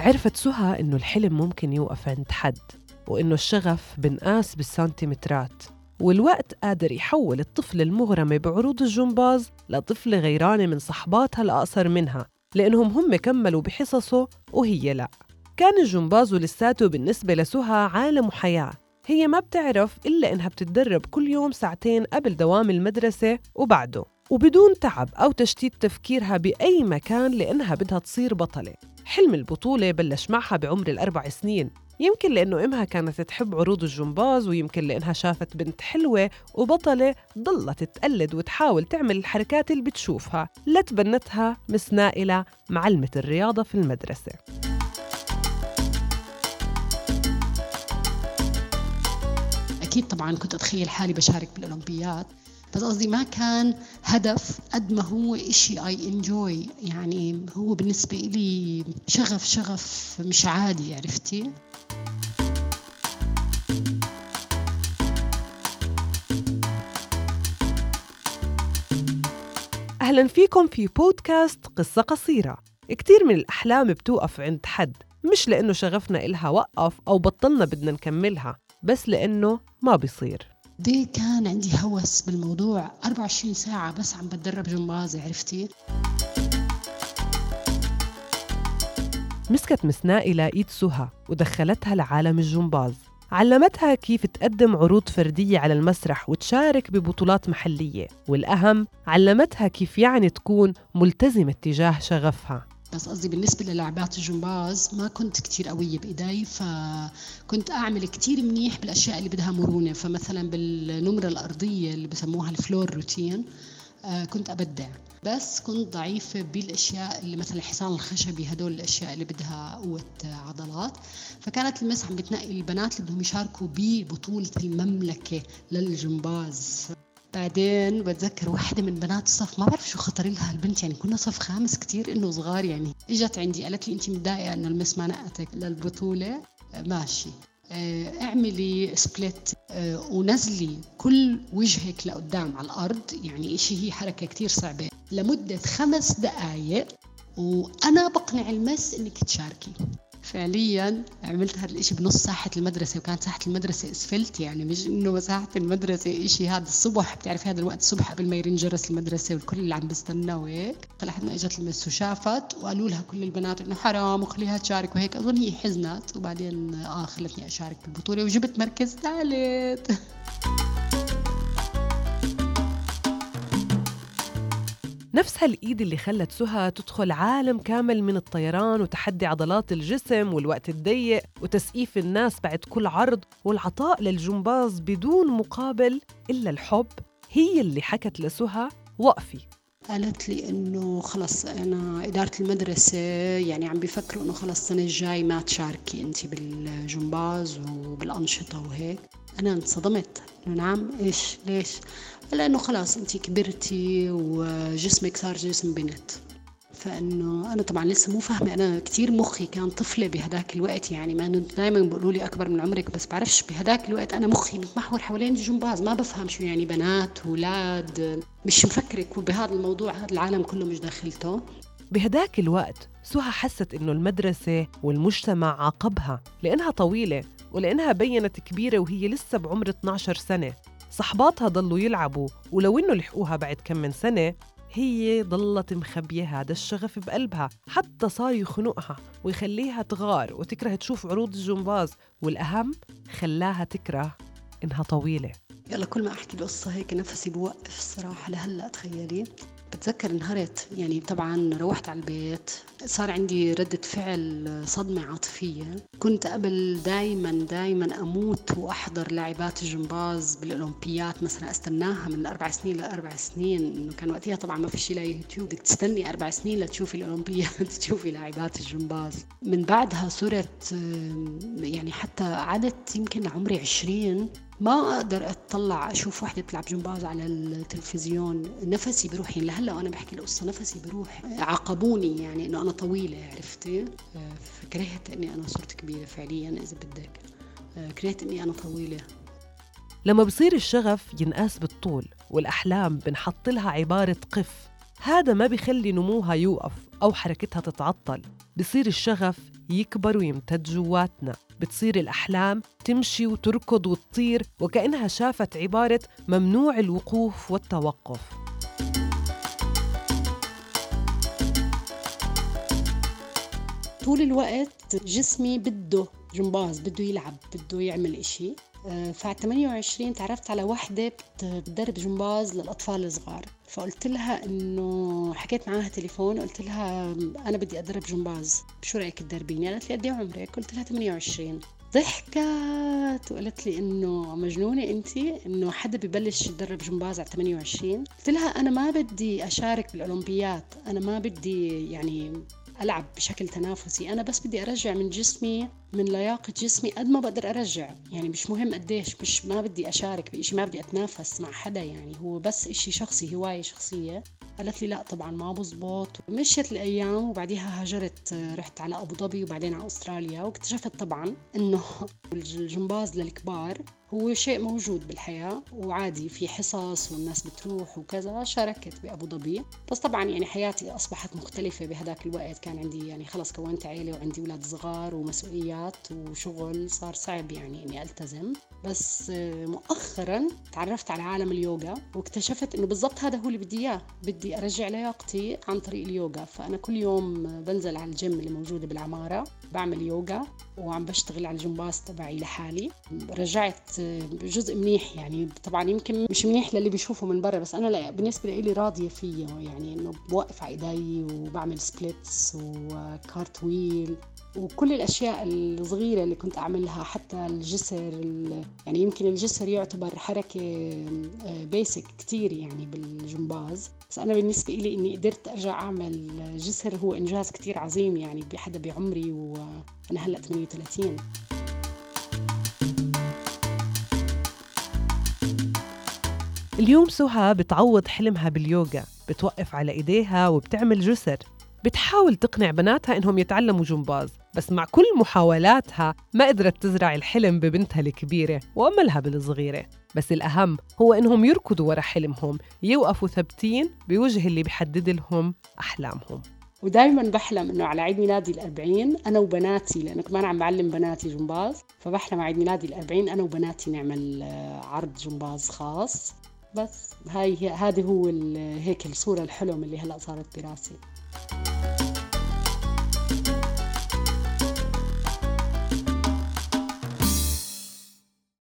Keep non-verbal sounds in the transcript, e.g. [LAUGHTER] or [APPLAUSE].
عرفت سهى إنه الحلم ممكن يوقف عند حد وإنه الشغف بنقاس بالسنتيمترات. والوقت قادر يحول الطفلة المغرمة بعروض الجمباز لطفلة غيرانة من صحباتها الأقصر منها لأنهم هم كملوا بحصصه وهي لأ. كان الجمباز لساته بالنسبة لسهى عالم وحياة. هي ما بتعرف إلا إنها بتتدرب كل يوم ساعتين قبل دوام المدرسة وبعده. وبدون تعب أو تشتيت تفكيرها بأي مكان لأنها بدها تصير بطلة. حلم البطولة بلش معها بعمر الأربع سنين. يمكن لأنه إمها كانت تحب عروض الجمباز ويمكن لأنها شافت بنت حلوة وبطلة ضلت تقلد وتحاول تعمل الحركات اللي بتشوفها. لتبنتها مس نائلة معلمة الرياضة في المدرسة. أكيد طبعا كنت أتخيل حالي بشارك بالأولمبياد. بس قصدي ما كان هدف قد ما هو إشي اي انجوي يعني هو بالنسبة لي شغف شغف مش عادي عرفتي؟ أهلا فيكم في بودكاست قصة قصيرة. كتير من الأحلام بتوقف عند حد مش لأنه شغفنا إلها وقف أو بطلنا بدنا نكملها بس لأنه ما بيصير. دي كان عندي هوس بالموضوع 24 ساعة بس عم بتدرب جمبازة عرفتي؟ مسكت مس نائلة إيد سهى ودخلتها لعالم الجمباز. علمتها كيف تقدم عروض فردية على المسرح وتشارك ببطولات محلية والأهم علمتها كيف يعني تكون ملتزمة تجاه شغفها. بس قصدي بالنسبة للعبات الجمباز ما كنت كتير قوية بإيدي فكنت أعمل كتير منيح بالأشياء اللي بدها مرونة. فمثلا بالنمرة الأرضية اللي بسموها ال floor routine آه، كنت أبدع. بس كنت ضعيفة بالأشياء اللي مثلا الحصان الخشبي هدول الأشياء اللي بدها قوة عضلات. فكانت ال miss عم بتنقي البنات اللي بدهم يشاركوا ببطولة المملكة للجمباز. بعدين بتذكر واحدة من بنات الصف ما بعرف شو خطر لها البنت يعني كنا صف خامس كتير إنه صغار يعني إجت عندي قالت لي انت متضايقة إنه ال miss ما نقتك للبطولة. ماشي. آه، اعملي split آه، ونزلي كل وجهك لقدام على الأرض يعني إشي هي حركة كتير صعبة لمدة خمس دقايق وأنا بقنع ال miss إنك تشاركي. فعليا عملت هذا الإشي بنص ساحة المدرسة وكانت ساحة المدرسة إسفلت يعني مش إنه مساحة المدرسة إشي هذا الصبح بتعرفي هذا الوقت الصبح قبل ما يرن جرس المدرسة والكل اللي عم بستنى وهيك. لحد ما إجت ال miss وشافت وقالوا لها كل البنات إنه حرام وخليها تشارك وهيك. أظن هي حزنت وبعدين آه خلتني أشارك بالبطولة وجبت مركز ثالث. نفس هالإيد اللي خلت سهى تدخل عالم كامل من الطيران وتحدي عضلات الجسم والوقت الضيق وتسقيف الناس بعد كل عرض والعطاء للجمباز بدون مقابل إلا الحب. هي اللي حكت لسهى وقفي. قالت لي إنه خلص أنا إدارة المدرسة يعني عم بيفكروا إنه خلص السنة الجاي ما تشاركي انت بالجمباز وبالأنشطة وهيك. أنا انصدمت. إنه نعم إيش؟ ليش؟ لأنه خلاص انت كبرتي وجسمك صار جسم بنت. فإنه أنا طبعا لسه مو فاهمة. أنا كثير مخي كان طفلة بهداك الوقت. يعني ما دائما بيقولوا لي أكبر من عمرك بس بعرفش بهداك الوقت أنا مخي متمحور حوالين الجمباز. ما بفهم شو يعني بنات أولاد مش مفكرك. بهذا الموضوع هذا العالم كله مش داخلته. بهداك الوقت سهى حست إنه المدرسة والمجتمع عاقبها لأنها طويلة ولأنها بينت كبيرة وهي لسه بعمر 12 سنة. صحباتها ضلوا يلعبوا ولو إنه لحقوها بعد كم من سنة هي ضلت مخبية هذا الشغف بقلبها حتى صار يخنقها ويخليها تغار وتكره تشوف عروض الجمباز والأهم خلاها تكره إنها طويلة. يلا كل ما أحكي القصة هيك نفسي بوقف الصراحة لهلأ تخيلي. بتذكر انهرت يعني طبعا روحت على البيت صار عندي ردة فعل صدمة عاطفية. كنت قبل دايما دايما أموت وأحضر لاعبات الجمباز بالأولمبيات مثلا. أستناها من أربع سنين لأربع سنين. إنه كان وقتها طبعا ما في شيء يوتيوب. بدك تستني أربع سنين لتشوفي الأولمبيات [LAUGHS] تشوفي لاعبات الجمباز. من بعدها صرت يعني حتى عدت يمكن لعمري عشرين. ما أقدر أطلع أشوف وحده بتلعب جمباز على التلفزيون نفسي بروح. يعني لهلا وأنا بحكي القصة نفسي بروح. عاقبوني يعني إنه أنا طويلة عرفتي؟ فكرهت إني أنا صرت كبيرة فعليا إذا بدك. كرهت إني أنا طويلة. لما بصير الشغف ينقاس بالطول والأحلام بنحط لها عبارة قف هذا ما بيخلي نموها يوقف أو حركتها تتعطل. بصير الشغف يكبر ويمتد جواتنا. بتصير الأحلام تمشي وتركض وتطير وكأنها شافت عبارة ممنوع الوقوف والتوقف. طول الوقت جسمي بده جمباز بده يلعب بده يعمل إشي. فعلى 28 تعرفت على وحدة بتدرب جمباز للأطفال الصغار. فقلت لها إنه حكيت معاها تليفون قلت لها أنا بدي أدرب جمباز شو رأيك تدربيني؟ قالت لي قد إيه عمرك. قلت لها 28 ضحكت وقالت لي إنه مجنونة أنت إنه حدا ببلش يدرب جمباز على 28 قلت لها أنا ما بدي أشارك بالأولمبيات أنا ما بدي يعني ألعب بشكل تنافسي. أنا بس بدي أرجع من جسمي من لياقة جسمي قد ما بقدر أرجع. يعني مش مهم قديش مش ما بدي أشارك بإشي ما بدي أتنافس مع حدا يعني. هو بس إشي شخصي هواية شخصية. قالت لي لا طبعا ما بزبط. مشيت الأيام وبعديها هاجرت رحت على أبو ظبي وبعدين على أستراليا. واكتشفت طبعا إنه [LAUGHS] الجمباز للكبار هو شيء موجود بالحياة وعادي في حصص والناس بتروح وكذا شاركت بأبو ظبي. بس طبعا يعني حياتي أصبحت مختلفة بهذاك الوقت. كان عندي يعني خلص كونت عيلة وعندي أولاد صغار ومسؤوليات وشغل صار صعب يعني إني ألتزم. بس مؤخرا تعرفت على عالم اليوغا واكتشفت إنه بالضبط هذا هو اللي بدي إياه. بدي أرجع لياقتي عن طريق اليوغا. فأنا كل يوم بنزل على الجيم اللي موجودة بالعمارة بعمل يوغا وعم بشتغل على الجمباز تبعي لحالي. رجعت جزء منيح يعني. طبعا يمكن مش منيح للي بيشوفه من برا بس أنا لا بالنسبة لي راضية فيه يعني إنه بوقف على إيدي وبعمل splits و cartwheel وكل الأشياء الصغيرة اللي كنت أعملها حتى الجسر يعني يمكن الجسر يعتبر حركة بيسك كتير يعني بالجمباز. بس أنا بالنسبة لي إني قدرت أرجع أعمل جسر هو إنجاز كتير عظيم يعني بحدا بعمري وأنا هلأ 38 اليوم سهى بتعوض حلمها باليوغا بتوقف على إيديها وبتعمل جسر. بتحاول تقنع بناتها إنهم يتعلموا جمباز بس مع كل محاولاتها ما قدرت تزرع الحلم ببنتها الكبيرة وأملها بالصغيرة. بس الأهم هو إنهم يركضوا ورا حلمهم يوقفوا ثابتين بوجه اللي بيحدد لهم أحلامهم. ودائما بحلم إنه على عيد ميلادي الأربعين أنا وبناتي لأنه كمان عم بعلم بناتي جمباز فبحلم عيد ميلادي الأربعين أنا وبناتي نعمل آه، عرض جمباز خاص. بس هاي هذه هو هيك الصورة الحلم اللي هلأ صارت براسي.